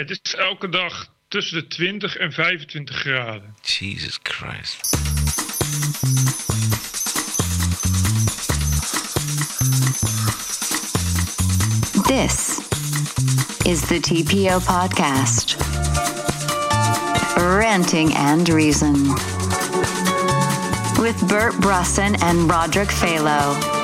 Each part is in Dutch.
Het is elke dag tussen de 20 en 25 graden. Jesus Christ. This is the TPO podcast. Ranting and Reason. With Bert Brusson and Roderick Phalo.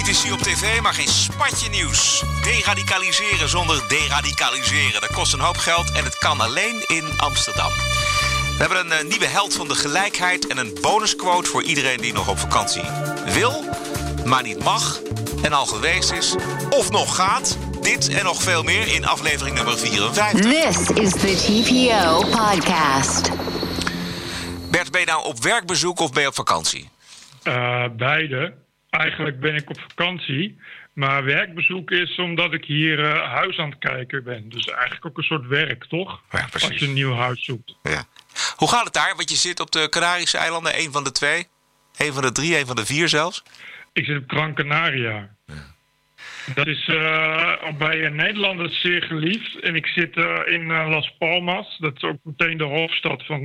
Twee toppolitici op tv, maar geen spatje nieuws. Deradicaliseren zonder deradicaliseren. Dat kost een hoop geld en het kan alleen in Amsterdam. We hebben een eh, nieuwe held van de gelijkheid en een bonusquote voor iedereen die nog op vakantie wil, maar niet mag en al geweest is of nog gaat. Dit en nog veel meer in aflevering nummer 54. This is the TPO podcast. Bert, ben je nou op werkbezoek of ben je op vakantie? Eh, beide. Eigenlijk ben ik op vakantie. Maar werkbezoek is omdat ik hier eh, huis aan het kijken ben. Dus eigenlijk ook een soort werk, toch? Ja. Als je een nieuw huis zoekt. Ja. Hoe gaat het daar? Want je zit op de Canarische eilanden, één van de twee. één van de drie, één van de vier zelfs. Ik zit op Gran Canaria. Dat is uh, bij Nederlanders zeer geliefd. En ik zit uh, in uh, Las Palmas. Dat is ook meteen de hoofdstad van,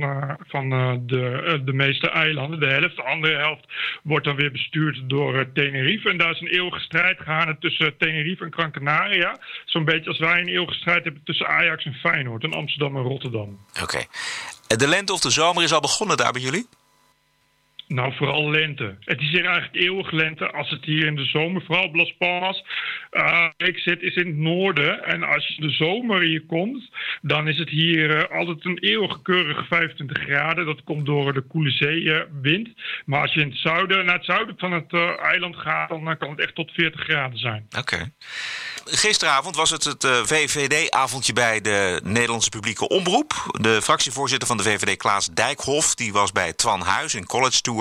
van de, de meeste eilanden. De helft, de andere helft wordt dan weer bestuurd door Tenerife. En daar is een eeuwige strijd gaande tussen Tenerife en Gran Canaria. Zo'n beetje als wij een eeuwige strijd hebben tussen Ajax en Feyenoord. En Amsterdam en Rotterdam. Oké. De lente of de zomer is al begonnen daar bij jullie? Nou, vooral lente. Het is hier eigenlijk eeuwig lente. Als het hier in de zomer, vooral op Las Palmas, uh, ik zit, is in het noorden. En als de zomer hier komt, dan is het hier uh, altijd een eeuwig keurige 25 graden. Dat komt door de koele zeewind. maar als je in het zuiden, naar het zuiden van het uh, eiland gaat, dan kan het echt tot 40 graden zijn. Oké. Gisteravond was het het VVD-avondje bij de Nederlandse publieke omroep. De fractievoorzitter van de VVD, Klaas Dijkhoff, die was bij Twan Huis in College Tour.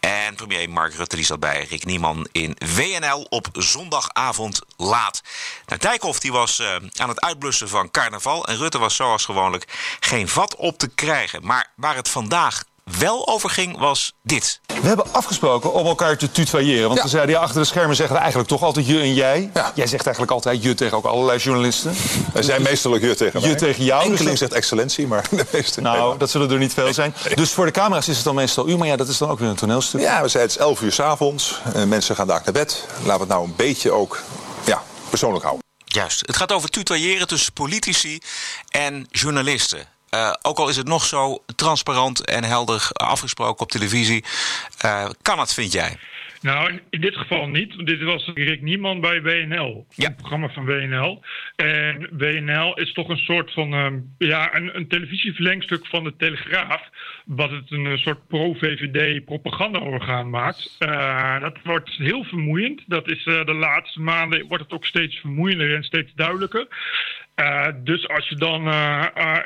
En premier Mark Rutte die zat bij Rick Nieman in WNL op zondagavond laat. Nou, Dijkhoff die was uh, aan het uitblussen van carnaval. En Rutte was zoals gewoonlijk geen vat op te krijgen. Maar waar het vandaag wel over ging, was dit. We hebben afgesproken om elkaar te tutoyeren. Want ja. we zeiden, ja, achter de schermen zeggen we eigenlijk toch altijd je en jij. Ja. Jij zegt eigenlijk altijd je tegen ook allerlei journalisten. Wij zijn meestal je tegen Je mij. tegen jou. Enkeling dus zegt excellentie, maar de meeste... Nou, nee, dat zullen er niet veel zijn. Dus voor de camera's is het dan meestal u. Maar ja, dat is dan ook weer een toneelstuk. Ja, we zeiden het is 11 uur 's avonds. Uh, mensen gaan daar naar bed. Laten we het nou een beetje ook ja, persoonlijk houden. Juist. Het gaat over tutoyeren tussen politici en journalisten. Uh, ook al is het nog zo transparant en helder afgesproken op televisie, uh, kan het, vind jij? Nou, in dit geval niet. Want dit was Rick Nieman bij WNL. Ja. Een programma van WNL. En WNL is toch een soort van... Um, ja, een, een televisieverlengstuk van de Telegraaf. Wat het een, een soort pro-VVD propagandaorgaan maakt. Uh, dat wordt heel vermoeiend. Dat is uh, de laatste maanden wordt het ook steeds vermoeiender en steeds duidelijker. Dus als je dan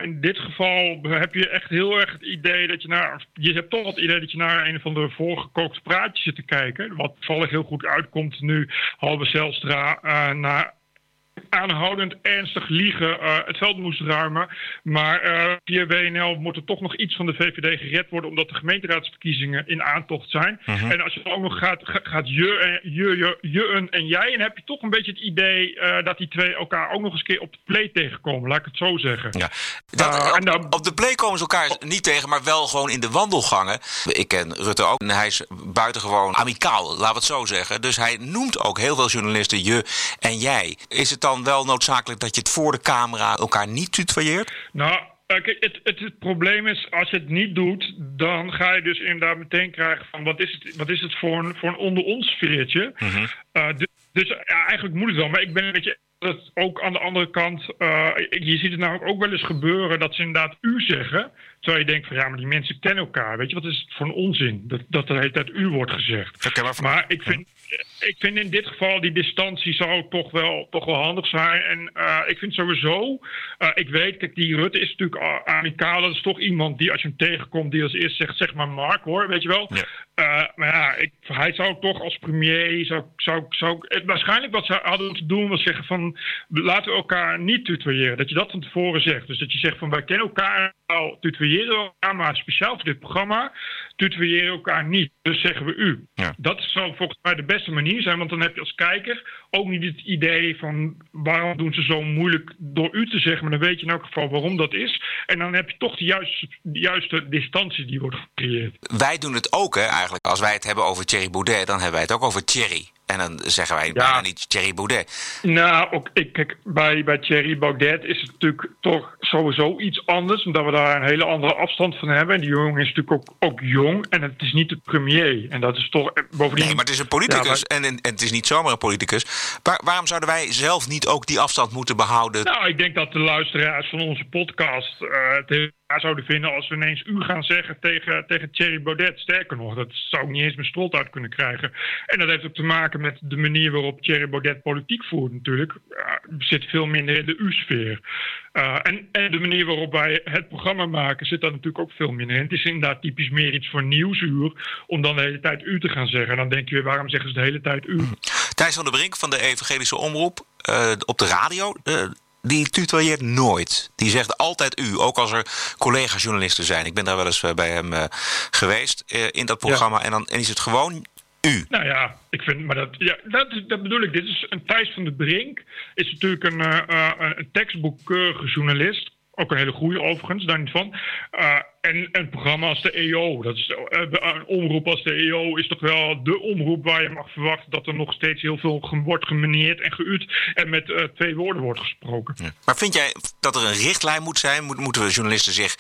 in dit geval heb je echt heel erg het idee dat je naar je hebt toch het idee dat je naar een van de voorgekookte praatjes zit te kijken. Wat toevallig heel goed uitkomt nu Halbe Zelstra naar aanhoudend ernstig liegen uh, het veld moest ruimen. Maar uh, via WNL moet er toch nog iets van de VVD gered worden... omdat de gemeenteraadsverkiezingen in aantocht zijn. Mhm. Uh -huh. En als je dan ook nog gaat, gaat je, je, je, je en, en jij... dan heb je toch een beetje het idee dat die twee elkaar ook nog eens keer op de play tegenkomen. Laat ik het zo zeggen. Ja. Dat, op, dan, op, de play komen ze elkaar niet tegen, maar wel gewoon in de wandelgangen. Ik ken Rutte ook en hij is buitengewoon amicaal, laten we het zo zeggen. Dus hij noemt ook heel veel journalisten je en jij. Is het dan wel noodzakelijk dat je het voor de camera elkaar niet tutoyeert? Nou, Kijk, het, het, het, probleem is, als je het niet doet, dan ga je dus inderdaad meteen krijgen van wat is het, wat is het voor een, voor een onder ons sfeertje. Mm -hmm. uh, dus, dus ja, eigenlijk moet het wel, maar ik ben een beetje dat ook aan de andere kant, uh, je ziet het namelijk ook wel eens gebeuren dat ze inderdaad u zeggen. Terwijl je denkt van ja, maar die mensen kennen elkaar. Weet je, wat is het voor een onzin dat, dat de hele tijd u wordt gezegd. Okay, maar, maar ik vind, ik vind in dit geval die distantie zou toch wel, toch wel handig zijn. En uh, ik vind sowieso, uh, ik weet, kijk, die Rutte is natuurlijk amicaal. Dat is toch iemand die als je hem tegenkomt, die als eerst zegt, zeg maar Mark hoor, weet je wel. Ja. Uh, maar ja, ik, hij zou toch als premier, zou, zou, zou, het, waarschijnlijk wat ze hadden moeten doen was zeggen van, van laten we elkaar niet tutoyeren. Dat je dat van tevoren zegt. Dus dat je zegt van wij kennen elkaar al, tutoyeren elkaar, maar speciaal voor dit programma tutoyeren elkaar niet. Dus zeggen we u. Ja. Dat zou volgens mij de beste manier zijn, want dan heb je als kijker ook niet het idee van waarom doen ze zo moeilijk door u te zeggen, maar dan weet je in elk geval waarom dat is. En dan heb je toch de juiste, de juiste distantie die wordt gecreëerd. Wij doen het ook, hè, eigenlijk. Als wij het hebben over Thierry Baudet, dan hebben wij het ook over Thierry. En dan zeggen wij bijna niet Thierry Baudet. Nou, ook, ik, kijk, bij, bij Thierry Baudet is het natuurlijk toch sowieso iets anders. Omdat we daar een hele andere afstand van hebben. En die jongen is natuurlijk ook, ook jong. En het is niet de premier. En dat is toch eh, bovendien... Nee, maar het is een politicus. Ja, en, en, en het is niet zomaar een politicus. Maar waarom zouden wij zelf niet ook die afstand moeten behouden? Nou, ik denk dat de luisteraars van onze podcast eh, het zouden vinden als we ineens u gaan zeggen tegen, tegen Thierry Baudet. Sterker nog, dat zou ik niet eens mijn strot uit kunnen krijgen. En dat heeft ook te maken met de manier waarop Thierry Baudet politiek voert natuurlijk. Uh, zit veel minder in de U-sfeer. Uh, en, en de manier waarop wij het programma maken zit daar natuurlijk ook veel minder in. Het is inderdaad typisch meer iets voor nieuwsuur om dan de hele tijd u te gaan zeggen. En dan denk je weer, waarom zeggen ze de hele tijd u? Thijs van der Brink van de Evangelische Omroep uh, op de radio die tutoieert nooit. Die zegt altijd u, ook als er collega-journalisten zijn. Ik ben daar wel eens bij hem uh, geweest uh, in dat programma. Ja. En dan en is het gewoon u. Nou ja, ik vind, maar dat, ja, dat, dat bedoel ik. Dit is een Thijs van de Brink. Is natuurlijk een, uh, een tekstboekkeurige journalist. Ook een hele goede overigens, daar niet van. Uh, en een programma als de EO, dat is, uh, een omroep als de EO is toch wel de omroep waar je mag verwachten dat er nog steeds heel veel wordt gemeneerd en geuut en met uh, twee woorden wordt gesproken. Maar vind jij dat er een richtlijn moet zijn? Moet, moeten we journalisten zich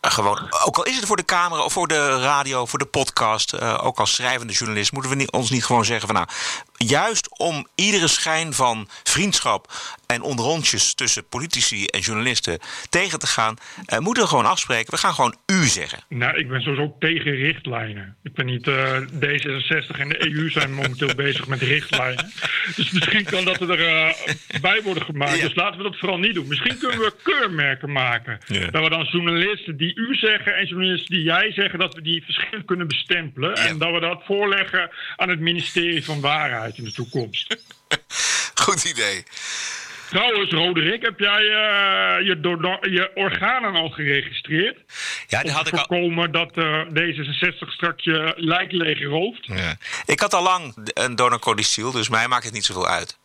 gewoon, ook al is het voor de camera of voor de radio, voor de podcast, ook als schrijvende journalist, moeten we niet, ons niet gewoon zeggen van nou, juist om iedere schijn van vriendschap en onderrondjes tussen politici en journalisten tegen te gaan, uh, moeten we gewoon afspreken. We gaan gewoon u zeggen. Nou, ik ben sowieso tegen richtlijnen. Ik ben niet uh, D66 en de EU zijn momenteel bezig met richtlijnen. Dus misschien kan dat er uh, bij worden gemaakt. Ja. Dus laten we dat vooral niet doen. Misschien kunnen we keurmerken maken. Ja. Dat we dan journalisten die u zeggen en journalisten die jij zeggen, dat we die verschillend kunnen bestempelen. Ja. En dat we dat voorleggen aan het ministerie van Waarheid in de toekomst. Goed idee. Trouwens, Roderick, heb jij uh, je, je, organen al geregistreerd? Ja, die had ik al. voorkomen dat uh, D66 straks je lijk leeg rooft? Ja. Ik had al lang een donorcodiciel, dus mij maakt het niet zoveel uit.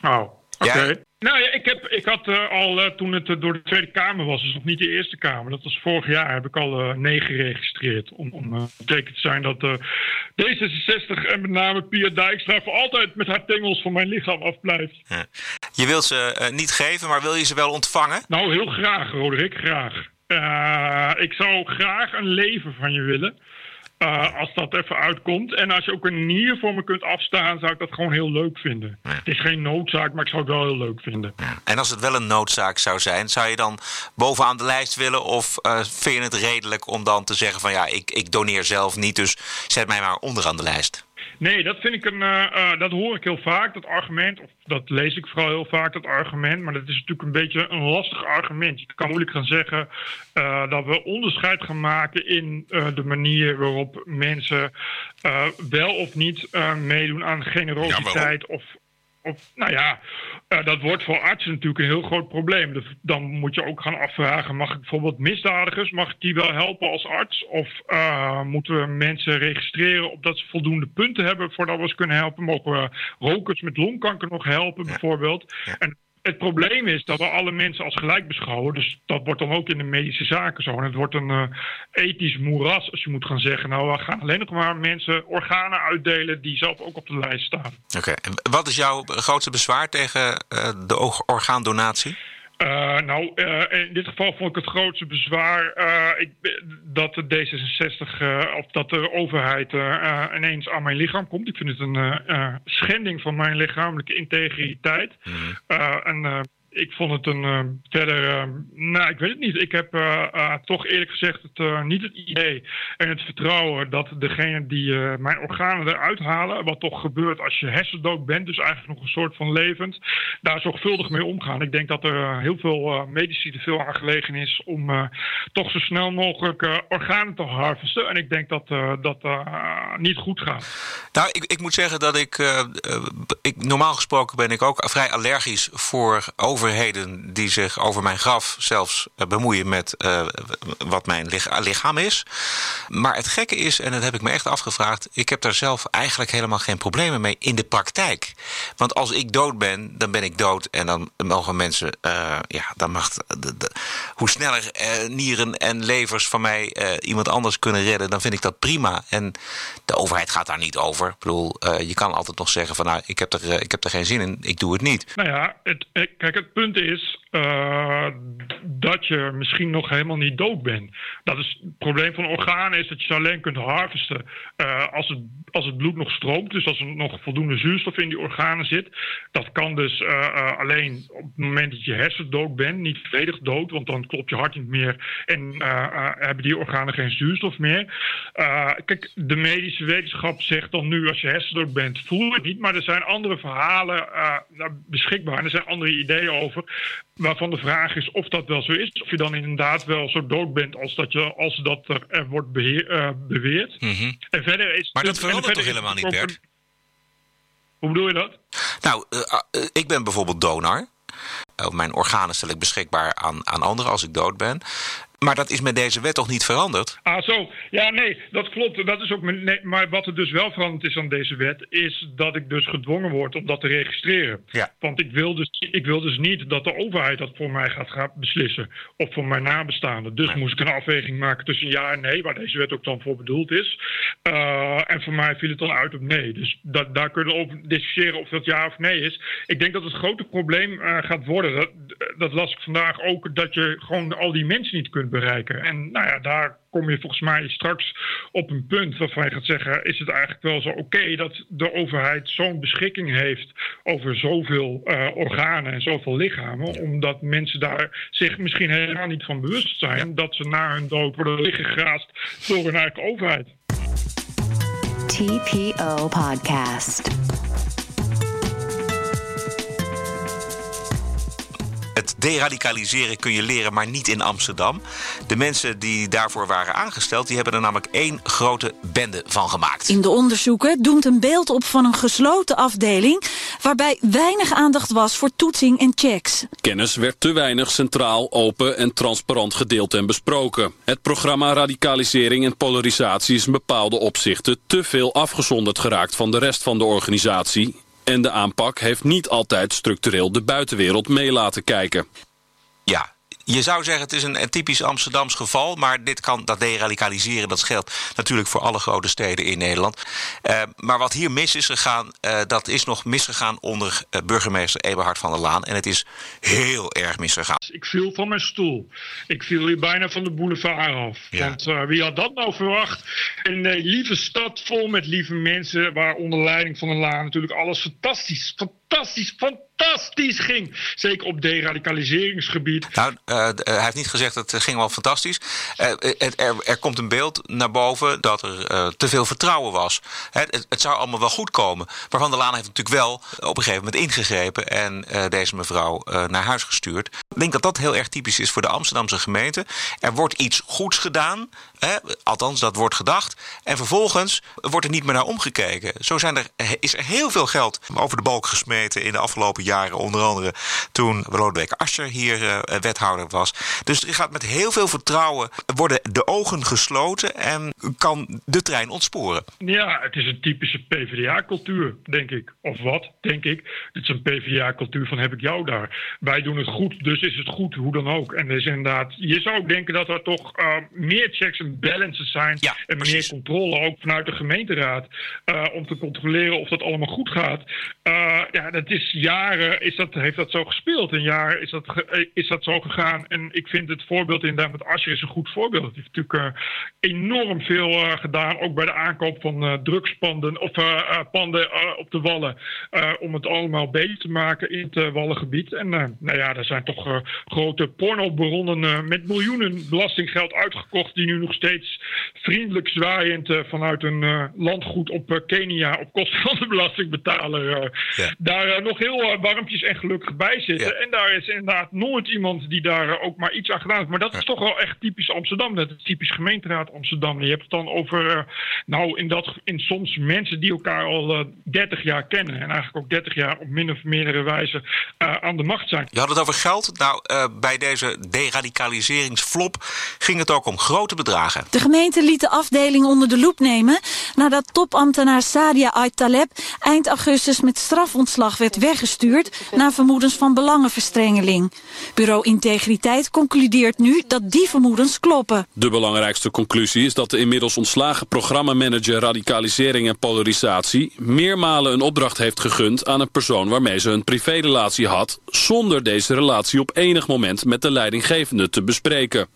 Oh, oké. Okay. Nou ja, ik, heb, ik had uh, al uh, toen het uh, door de Tweede Kamer was, dus nog niet de Eerste Kamer, dat was vorig jaar, heb ik al nee geregistreerd. Om, om zeker te zijn dat D66 en met name Pia Dijkstra voor altijd met haar tengels van mijn lichaam afblijft. Ja. Je wilt ze niet geven, maar wil je ze wel ontvangen? Nou, heel graag, Roderick, graag. ik zou graag een leven van je willen. Uh, als dat even uitkomt. En als je ook een nier voor me kunt afstaan, zou ik dat gewoon heel leuk vinden. Ja. Het is geen noodzaak, maar ik zou het wel heel leuk vinden. Ja. En als het wel een noodzaak zou zijn, zou je dan bovenaan de lijst willen? Of uh, vind je het redelijk om dan te zeggen van ja, ik, ik doneer zelf niet, dus zet mij maar onderaan de lijst? Nee, dat vind ik een. Uh, uh, dat hoor ik heel vaak, dat argument. Of dat lees ik vooral heel vaak, dat argument. Maar dat is natuurlijk een beetje een lastig argument. Je kan moeilijk gaan zeggen uh, dat we onderscheid gaan maken in de manier waarop mensen wel of niet meedoen aan generositeit ja, of of, nou ja, uh, dat wordt voor artsen natuurlijk een heel groot probleem. Dus dan moet je ook gaan afvragen: mag ik bijvoorbeeld misdadigers, mag ik die wel helpen als arts? Of uh, moeten we mensen registreren op dat ze voldoende punten hebben voordat we ze kunnen helpen? Mogen we rokers met longkanker nog helpen, ja. bijvoorbeeld? Ja. En het probleem is dat we alle mensen als gelijk beschouwen. Dus dat wordt dan ook in de medische zaken zo. En het wordt een uh, ethisch moeras als je moet gaan zeggen... nou, we gaan alleen nog maar mensen organen uitdelen... die zelf ook op de lijst staan. Oké, en wat is jouw grootste bezwaar tegen uh, de orgaandonatie? Uh, nou, uh, in dit geval vond ik het grootste bezwaar uh, ik, dat de D66 of dat de overheid ineens aan mijn lichaam komt. Ik vind het een schending van mijn lichamelijke integriteit. Mm. en ik vond het een uh, verder, uh, nou ik weet het niet. Ik heb uh, toch eerlijk gezegd het, niet het idee en het vertrouwen dat degene die mijn organen eruit halen, wat toch gebeurt als je hersendood bent, dus eigenlijk nog een soort van levend, daar zorgvuldig mee omgaan. Ik denk dat er heel veel medici er veel aan gelegen is om toch zo snel mogelijk organen te harvesten. En ik denk dat dat niet goed gaat. Nou, ik, ik moet zeggen dat ik, ik, normaal gesproken ben ik ook vrij allergisch voor overheden die zich over mijn graf zelfs eh, bemoeien met uh, wat mijn lichaam is. Maar het gekke is, en dat heb ik me echt afgevraagd, ik heb daar zelf eigenlijk helemaal geen problemen mee in de praktijk. Want als ik dood ben, dan ben ik dood en dan mogen mensen, uh, ja, dan mag de, hoe sneller nieren en levers van mij iemand anders kunnen redden, dan vind ik dat prima. En de overheid gaat daar niet over. Ik bedoel, je kan altijd nog zeggen van nou, ik heb er, ik heb er geen zin in, ik doe het niet. Nou ja, het, kijk, het punt is uh, dat je misschien nog helemaal niet dood bent. Dat is, het probleem van organen is dat je ze alleen kunt harvesten uh, als, het, als het bloed nog stroomt. Dus als er nog voldoende zuurstof in die organen zit. Dat kan dus uh, alleen op het moment dat je hersendood bent, niet volledig dood, want dan klopt je hart niet meer en hebben die organen geen zuurstof meer. kijk, de medische wetenschap zegt dan nu als je hersendood bent, voel het niet, maar er zijn andere verhalen beschikbaar en er zijn andere ideeën over. Waarvan de vraag is of dat wel zo is. Of je dan inderdaad wel zo dood bent als dat, je, als dat er, er wordt beheer, uh, beweerd. Mm -hmm. en verder is maar dat verandert toch helemaal niet, Bert? Hoe bedoel je dat? Nou, uh, uh, ik ben bijvoorbeeld donor. mijn organen stel ik beschikbaar aan, aan anderen als ik dood ben. Maar dat is met deze wet toch niet veranderd? Ah, zo. Ja, nee, dat klopt. Dat is ook nee, maar wat er dus wel veranderd is aan deze wet, is dat ik dus gedwongen word om dat te registreren. Ja. Want ik wil, dus, ik wil dus niet dat de overheid dat voor mij gaat, gaat beslissen. Of voor mijn nabestaanden. Dus moest ik een afweging maken tussen ja en nee, waar deze wet ook dan voor bedoeld is. Uh, en voor mij viel het dan uit op nee. Dus dat, daar kunnen we over discussiëren of dat ja of nee is. Ik denk dat het grote probleem uh, gaat worden, dat, dat las ik vandaag ook, dat je gewoon al die mensen niet kunt bereiken. En nou ja, daar kom je volgens mij straks op een punt waarvan je gaat zeggen: is het eigenlijk wel zo oké okay dat de overheid zo'n beschikking heeft over zoveel uh, organen en zoveel lichamen, omdat mensen daar zich misschien helemaal niet van bewust zijn dat ze na hun dood worden liggen door hun eigen overheid. TPO Podcast. Het deradicaliseren kun je leren, maar niet in Amsterdam. De mensen die daarvoor waren aangesteld, die hebben er namelijk één grote bende van gemaakt. In de onderzoeken doemt een beeld op van een gesloten afdeling... waarbij weinig aandacht was voor toetsing en checks. Kennis werd te weinig centraal, open en transparant gedeeld en besproken. Het programma Radicalisering en Polarisatie is in bepaalde opzichten... te veel afgezonderd geraakt van de rest van de organisatie en de aanpak heeft niet altijd structureel de buitenwereld mee laten kijken. Ja, je zou zeggen het is een, typisch Amsterdams geval, maar dit kan dat deradicaliseren, dat geldt natuurlijk voor alle grote steden in Nederland. Uh, maar wat hier mis is gegaan, uh, dat is nog misgegaan onder uh, burgemeester Eberhard van der Laan. En het is heel erg misgegaan. Ik viel van mijn stoel. Ik viel hier bijna van de boulevard af. Ja. Want wie had dat nou verwacht? Een lieve stad vol met lieve mensen, waar onder leiding van der Laan natuurlijk alles fantastisch, fantastisch, fantastisch fantastisch ging. Zeker op deradicaliseringsgebied. Nou, uh, hij heeft niet gezegd dat het ging wel fantastisch. Uh, er, er, komt een beeld naar boven dat er te veel vertrouwen was. Het, het, zou allemaal wel goed komen. Maar Van der Laan heeft natuurlijk wel op een gegeven moment ingegrepen... en deze mevrouw naar huis gestuurd. Ik denk dat dat heel erg typisch is voor de Amsterdamse gemeente. Er wordt iets goeds gedaan, hè? althans dat wordt gedacht... en vervolgens wordt er niet meer naar omgekeken. Zo zijn er, is er heel veel geld over de balk in de afgelopen jaren. Onder andere toen Lodewijk Asscher hier uh, wethouder was. Dus er gaat met heel veel vertrouwen worden de ogen gesloten en kan de trein ontsporen. Ja, het is een typische PvdA-cultuur, denk ik. Of wat, denk ik. Het is een PvdA-cultuur van heb ik jou daar. Wij doen het goed, dus is het goed, hoe dan ook. En is inderdaad, je zou ook denken dat er toch uh, meer checks en balances zijn. Ja, en meer controle ook vanuit de gemeenteraad. Uh, om te controleren of dat allemaal goed gaat. ja, ja, dat is jaren is dat, heeft dat zo gespeeld. Een jaar is dat, is dat zo gegaan. En ik vind het voorbeeld inderdaad met Asje is een goed voorbeeld. Het heeft natuurlijk uh, enorm veel uh, gedaan. Ook bij de aankoop van uh, drugspanden of panden op de Wallen. om het allemaal beter te maken in het Wallengebied. En nou ja, er zijn toch grote pornobronnen met miljoenen belastinggeld uitgekocht. Die nu nog steeds vriendelijk zwaaiend vanuit een landgoed op Kenia op kosten van de belastingbetaler ja. daar nog heel warmpjes en gelukkig bij zitten. En daar is inderdaad nooit iemand die daar ook maar iets aan gedaan heeft. Maar dat is toch wel echt typisch Amsterdam. Dat is typisch gemeenteraad Amsterdam. Je hebt het dan over, uh, nou, in, dat, in soms mensen die elkaar al uh, eh, 30 jaar kennen. En eigenlijk ook 30 jaar op min of meerdere wijze uh, aan de macht zijn. Je had het over geld. Nou, bij deze deradicaliseringsflop ging het ook om grote bedragen. De gemeente liet de afdeling onder de loep nemen nadat topambtenaar Sadia Ait-Taleb eind augustus met werd weggestuurd na vermoedens van belangenverstrengeling. Bureau Integriteit concludeert nu dat die vermoedens kloppen. De belangrijkste conclusie is dat de inmiddels ontslagen programmamanager radicalisering en polarisatie meermalen een opdracht heeft gegund aan een persoon waarmee ze een privérelatie had, zonder deze relatie op enig moment met de leidinggevende te bespreken.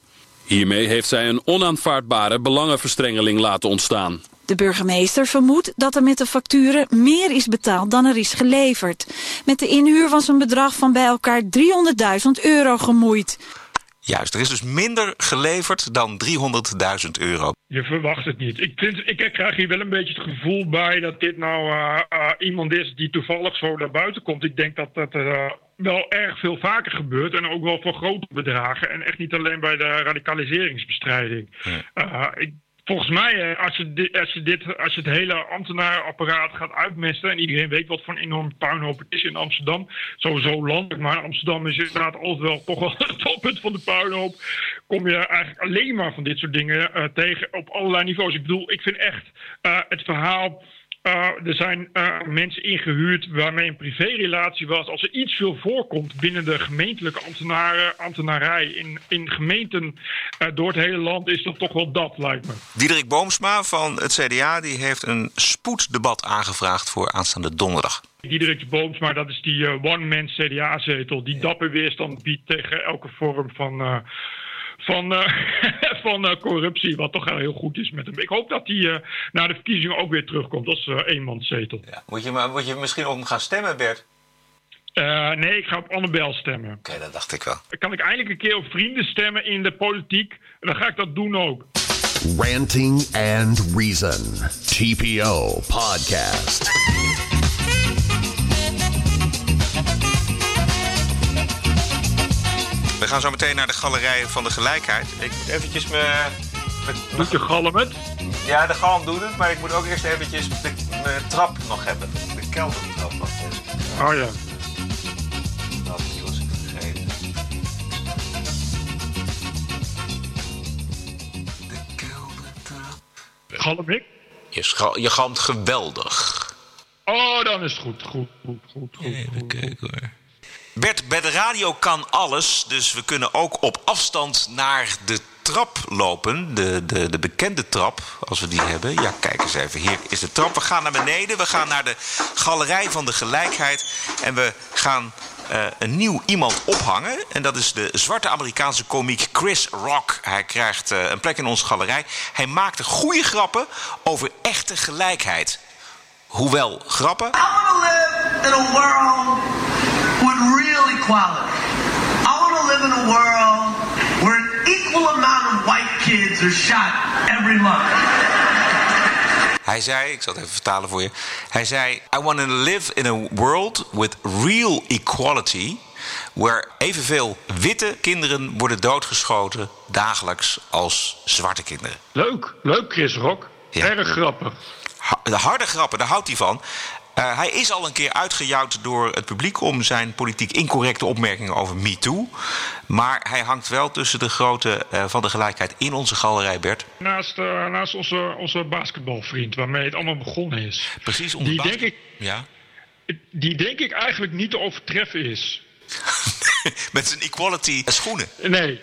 Hiermee heeft zij een onaanvaardbare belangenverstrengeling laten ontstaan. De burgemeester vermoedt dat er met de facturen meer is betaald dan er is geleverd. Met de inhuur was een bedrag van bij elkaar 300.000 euro gemoeid. Juist, er is dus minder geleverd dan 300.000 euro. Je verwacht het niet. Ik, vind, ik krijg hier wel een beetje het gevoel bij dat dit nou uh, uh, iemand is die toevallig zo naar buiten komt. Ik denk dat dat uh, wel erg veel vaker gebeurt en ook wel voor grote bedragen. En echt niet alleen bij de radicaliseringsbestrijding. Ja. ik Volgens mij, als je, als, je dit, als je het hele ambtenaarapparaat gaat uitmesten... en iedereen weet wat voor een enorm puinhoop het is in Amsterdam... sowieso landelijk, maar Amsterdam is inderdaad altijd wel toch wel het toppunt van de puinhoop... kom je eigenlijk alleen maar van dit soort dingen uh, tegen op allerlei niveaus. Ik bedoel, ik vind echt uh, het verhaal uh, er zijn uh, mensen ingehuurd waarmee een privérelatie was. Als er iets veel voorkomt binnen de gemeentelijke ambtenaren, ambtenarij in, in gemeenten uh, door het hele land, is dat toch wel dat, lijkt me. Diederik Boomsma van het CDA die heeft een spoeddebat aangevraagd voor aanstaande donderdag. Diederik Boomsma, dat is die one-man CDA-zetel die dapper weerstand biedt tegen elke vorm van van, uh, van uh, corruptie, wat toch heel goed is met hem. Ik hoop dat hij uh, na de verkiezingen ook weer terugkomt als eenmanszetel. Ja. Moet, je, moet je misschien op hem gaan stemmen, Bert? nee, ik ga op Annabel stemmen. Oké, okay, dat dacht ik wel. Kan ik eindelijk een keer op vrienden stemmen in de politiek? En dan ga ik dat doen ook. Ranting and Reason. TPO Podcast. Gaan zo meteen naar de galerij van de gelijkheid. Ik moet eventjes me... Doet je galm het? Ja, de galm doet het, maar ik moet ook eerst eventjes mijn trap nog hebben. De keldertrap nog. Oh ja. Dat was ik vergeten. De keldertrap. Galm ik? Je, je galmt geweldig. Oh, dan is het goed. Goed, goed, goed. goed even kijken hoor. Bert, bij de radio kan alles, dus we kunnen ook op afstand naar de trap lopen. De, de, de bekende trap, als we die hebben. Ja, kijk eens even. Hier is de trap. We gaan naar beneden. We gaan naar de galerij van de gelijkheid. En we gaan uh, een nieuw iemand ophangen. En dat is de zwarte Amerikaanse komiek Chris Rock. Hij krijgt uh, een plek in onze galerij. Hij maakte goede grappen over echte gelijkheid. Hoewel grappen. I live in a world equality. I want to live in a world where an equal amount of white kids are shot every month. Hij zei, ik zal het even vertalen voor je. Hij zei: I want to live in a world with real equality. Where evenveel witte kinderen worden doodgeschoten dagelijks als zwarte kinderen. Leuk, leuk Chris Rock. Ja. Erg grappig. De harde grappen, daar houdt hij van. Uh, hij is al een keer uitgejouwd door het publiek om zijn politiek incorrecte opmerkingen over MeToo. Maar hij hangt wel tussen de grote uh, van de gelijkheid in onze galerij, Bert. Naast, uh, naast onze, onze basketbalvriend, waarmee het allemaal begonnen is. Precies, die denk, ik, ja. die denk ik eigenlijk niet te overtreffen is. Met zijn equality schoenen. Nee,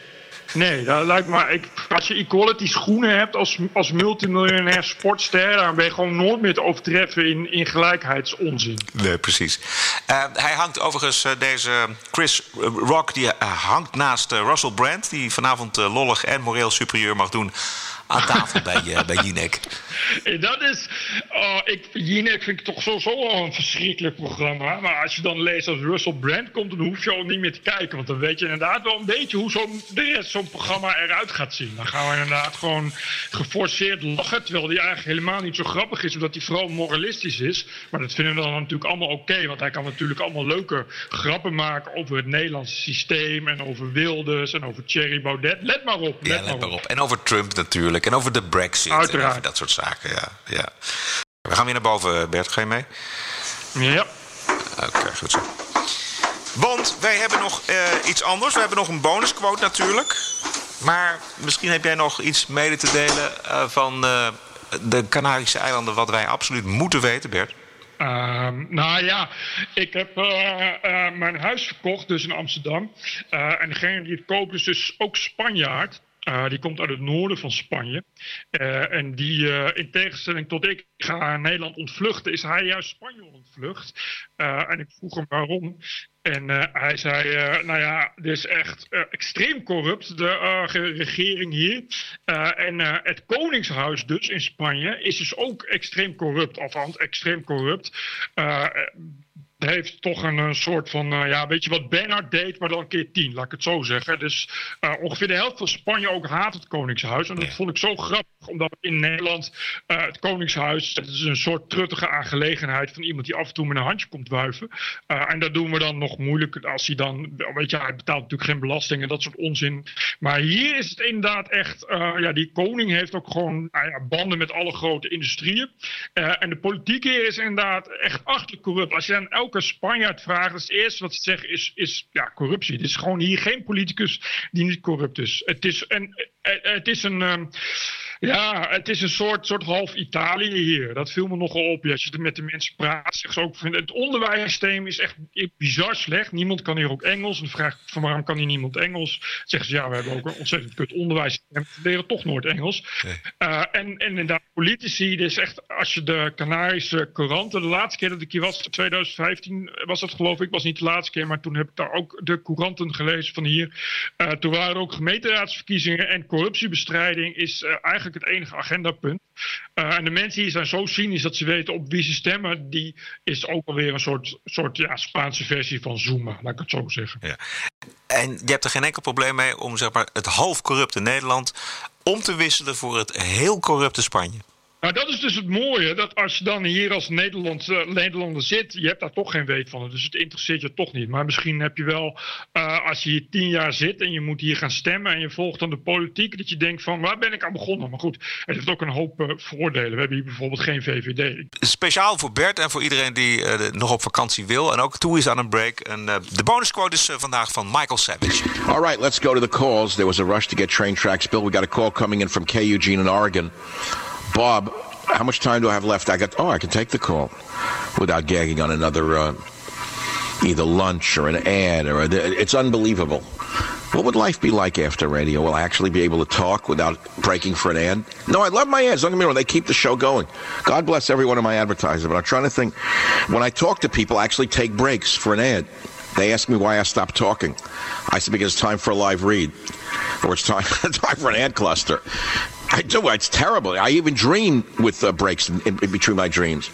Nee, dat lijkt me. Als je equality schoenen hebt als, als multimiljonair sportster, dan ben je gewoon nooit meer te overtreffen in, in gelijkheidsonzin. Nee, precies. Uh, hij hangt overigens, uh, deze Chris Rock, die uh, hangt naast Russell Brand, die vanavond lollig en moreel superieur mag doen aan tafel bij, uh, bij Jinek. Dat is. Uh, ik, Jinek vind ik toch sowieso al een verschrikkelijk programma. Maar als je dan leest als Russell Brand komt, dan hoef je al niet meer te kijken. Want dan weet je inderdaad wel een beetje hoe zo'n zo'n programma eruit gaat zien. Dan gaan we inderdaad gewoon geforceerd lachen. Terwijl die eigenlijk helemaal niet zo grappig is, omdat hij vooral moralistisch is. Maar dat vinden we dan natuurlijk allemaal oké. want hij kan natuurlijk allemaal leuke grappen maken over het Nederlandse systeem. En over Wilders en over Thierry Baudet. Let maar op. Let, ja, let maar op. En over Trump natuurlijk. En over de Brexit. Uiteraard. En over dat soort zaken, ja. ja. We gaan weer naar boven, Bert. Ga je mee? Ja. Oké, okay, goed zo. Want wij hebben nog uh, iets anders. We hebben nog een bonusquote natuurlijk. Maar misschien heb jij nog iets mede te delen uh, van uh, de Canarische eilanden... wat wij absoluut moeten weten, Bert. Uh, nou ja, ik heb uh, uh, mijn huis verkocht, dus in Amsterdam. en degene die het koopt is dus ook Spanjaard. Uh, die komt uit het noorden van Spanje. Uh, en die, uh, in tegenstelling tot ik ga Nederland ontvluchten, is hij juist Spanje ontvlucht. en ik vroeg hem waarom. En hij zei, nou ja, dit is echt extreem corrupt, de regering hier. en het koningshuis dus in Spanje is dus ook extreem corrupt. Althans, extreem corrupt heeft toch een, een soort van, uh, ja, weet je wat Bernard deed, maar dan een keer tien, laat ik het zo zeggen. Dus uh, ongeveer de helft van Spanje ook haat het Koningshuis. En dat vond ik zo grappig, omdat in Nederland uh, het Koningshuis, het is een soort truttige aangelegenheid van iemand die af en toe met een handje komt wuiven. en dat doen we dan nog moeilijk als hij dan, weet je, hij betaalt natuurlijk geen belasting en dat soort onzin. Maar hier is het inderdaad echt, ja, die koning heeft ook gewoon nou banden met alle grote industrieën. en de politiek hier is inderdaad echt achterlijk corrupt. Als je dan elke elke Spanjaard vraagt, het eerste wat ze zeggen is, is ja, corruptie. Het is gewoon hier geen politicus die niet corrupt is. Het is, en, het is een. Um, ja, het is een soort, soort half Italië hier. Dat viel me nogal op. Als je met de mensen praat, zeggen ze ook... Het onderwijssysteem is echt bizar slecht. Niemand kan hier ook Engels. En dan vraag ik van waarom kan hier niemand Engels? Zeggen ze, ja, we hebben ook een ontzettend kut onderwijssysteem. We leren toch nooit Engels. Nee. Uh, en, en inderdaad, politici, dus echt... Als je de Canarische couranten... De laatste keer dat ik hier was, 2015 was dat geloof ik. was niet de laatste keer, maar toen heb ik daar ook de couranten gelezen van hier. Uh, toen waren er ook gemeenteraadsverkiezingen... en corruptiebestrijding is uh, eigenlijk het enige agendapunt. Uh, en de mensen hier zijn zo cynisch dat ze weten op wie ze stemmen. Die is ook alweer een soort, soort ja, Spaanse versie van zoomen, laat ik het zo zeggen. Ja. En je hebt er geen enkel probleem mee om zeg maar, het half corrupte Nederland om te wisselen voor het heel corrupte Spanje. Nou, dat is dus het mooie, dat als je dan hier als Nederland, uh, Nederlander zit, je hebt daar toch geen weet van. Dus het interesseert je toch niet. Maar misschien heb je wel, uh, als je hier tien jaar zit en je moet hier gaan stemmen en je volgt dan de politiek, dat je denkt van waar ben ik aan begonnen? Maar goed, het heeft ook een hoop uh, voordelen. We hebben hier bijvoorbeeld geen VVD. Speciaal voor Bert en voor iedereen die nog op vakantie wil en ook toe is aan een break. En, de bonusquote is vandaag van Michael Savage. All right, let's go to the calls. There was a rush to get train tracks built. We got a call coming in from K. Eugene in Oregon. Bob, how much time do I have left? I got. Oh, I can take the call without gagging on another uh, either lunch or an ad or a, it's unbelievable. What would life be like after radio? Will I actually be able to talk without breaking for an ad? No, I love my ads. Don't get me wrong; they keep the show going. God bless every one of my advertisers. But I'm trying to think. When I talk to people, I actually take breaks for an ad. They ask me why I stopped talking. I said because it's time for a live read, or it's time time for an ad cluster. I do. It's terrible. I even dream with uh, breaks in, in, between my dreams.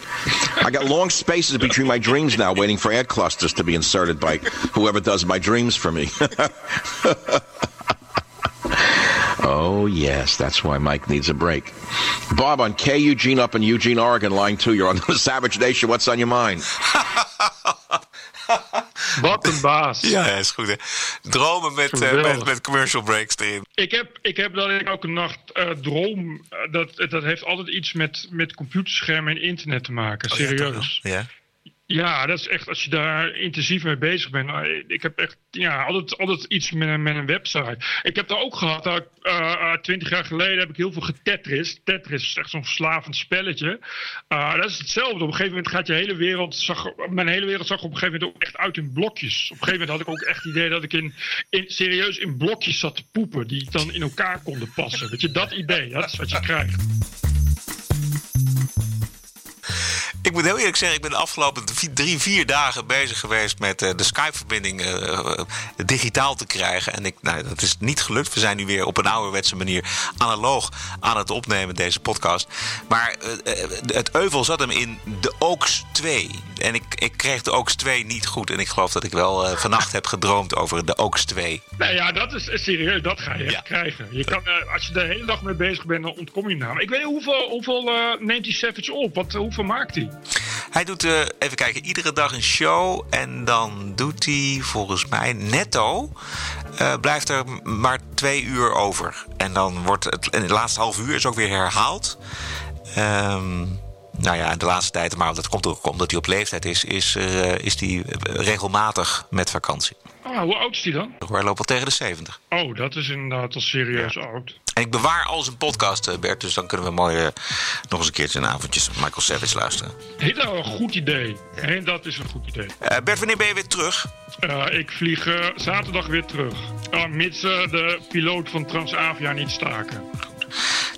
I got long spaces between my dreams now, waiting for ad clusters to be inserted by whoever does my dreams for me. oh yes, that's why Mike needs a break. Bob on K Eugene up in Eugene, Oregon, line two. You're on the Savage Nation. What's on your mind? Wat een baas. Ja, is goed. Hè? Dromen met, uh, met, met, commercial breaks erin. Ik heb, ik heb dat ik elke nacht uh, droom. Dat, dat heeft altijd iets met, met computerschermen en internet te maken. Oh, serieus. Ja, Ja, dat is echt, als je daar intensief mee bezig bent. Nou, ik heb echt ja, altijd, altijd iets met, met een website. Ik heb daar ook gehad, dat uh, twintig jaar geleden heb ik heel veel getetris. Tetris is echt zo'n verslavend spelletje. Uh, dat is hetzelfde. Op een gegeven moment gaat je hele wereld, zag, mijn hele wereld zag op een gegeven moment ook echt uit in blokjes. Op een gegeven moment had ik ook echt het idee dat ik in, in, serieus in blokjes zat te poepen. Die dan in elkaar konden passen. Weet je, dat idee, dat is wat je krijgt. Moet heel eerlijk zeggen, ik ben de afgelopen drie, vier dagen bezig geweest met uh, de Skype-verbinding uh, digitaal te krijgen. En ik, nou, dat is niet gelukt. We zijn nu weer op een ouderwetse manier analoog aan het opnemen, deze podcast. Maar het euvel zat hem in de Oaks 2. En ik, ik kreeg de Oaks 2 niet goed. En ik geloof dat ik wel vannacht heb gedroomd over de Oaks 2. Nou ja, dat is serieus. Dat ga je krijgen. Je kan, als je de hele dag mee bezig bent, dan ontkom je naar. Ik weet niet hoeveel, hoeveel neemt die Savage op? Wat, hoeveel maakt hij? Hij doet, uh, even kijken, iedere dag een show. En dan doet hij volgens mij netto. Uh, blijft er maar twee uur over. En dan wordt het, en het laatste half uur is ook weer herhaald. Um, nou ja, de laatste tijd, maar dat komt ook omdat hij op leeftijd is, is, uh, is hij regelmatig met vakantie. Oh, hoe oud is hij dan? Hij loopt al tegen de 70. Oh, dat is inderdaad al serieus ja. oud. En ik bewaar al zijn podcast, eh, Bert. Dus dan kunnen we mooi uh, nog eens een keertje een avondje Michael Savage luisteren. Heel een goed idee. En dat is een goed idee. Uh, Bert, wanneer ben je weer terug? ik vlieg zaterdag weer terug. mits de piloot van Transavia niet staken.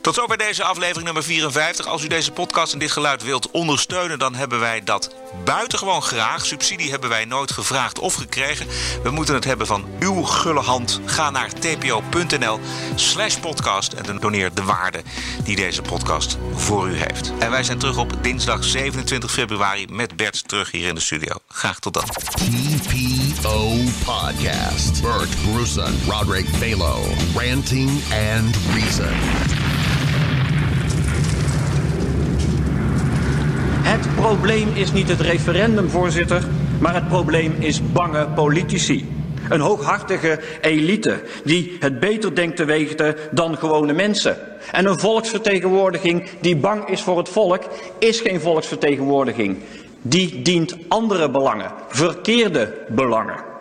Tot zo bij deze aflevering nummer 54. Als u deze podcast en dit geluid wilt ondersteunen, dan hebben wij dat buitengewoon graag. Subsidie hebben wij nooit gevraagd of gekregen. We moeten het hebben van uw gulle hand. Ga naar tpo.nl slash podcast en doneer de waarde die deze podcast voor u heeft. En wij zijn terug op dinsdag 27 februari met Bert terug hier in de studio. Graag tot dan. TPO Podcast. Bert Brussen, Roderick Balo. Ranting and Reason. Het probleem is niet het referendum, voorzitter, maar het probleem is bange politici. Een hooghartige elite die het beter denkt te weten dan gewone mensen. En een volksvertegenwoordiging die bang is voor het volk is geen volksvertegenwoordiging. Die dient andere belangen, verkeerde belangen.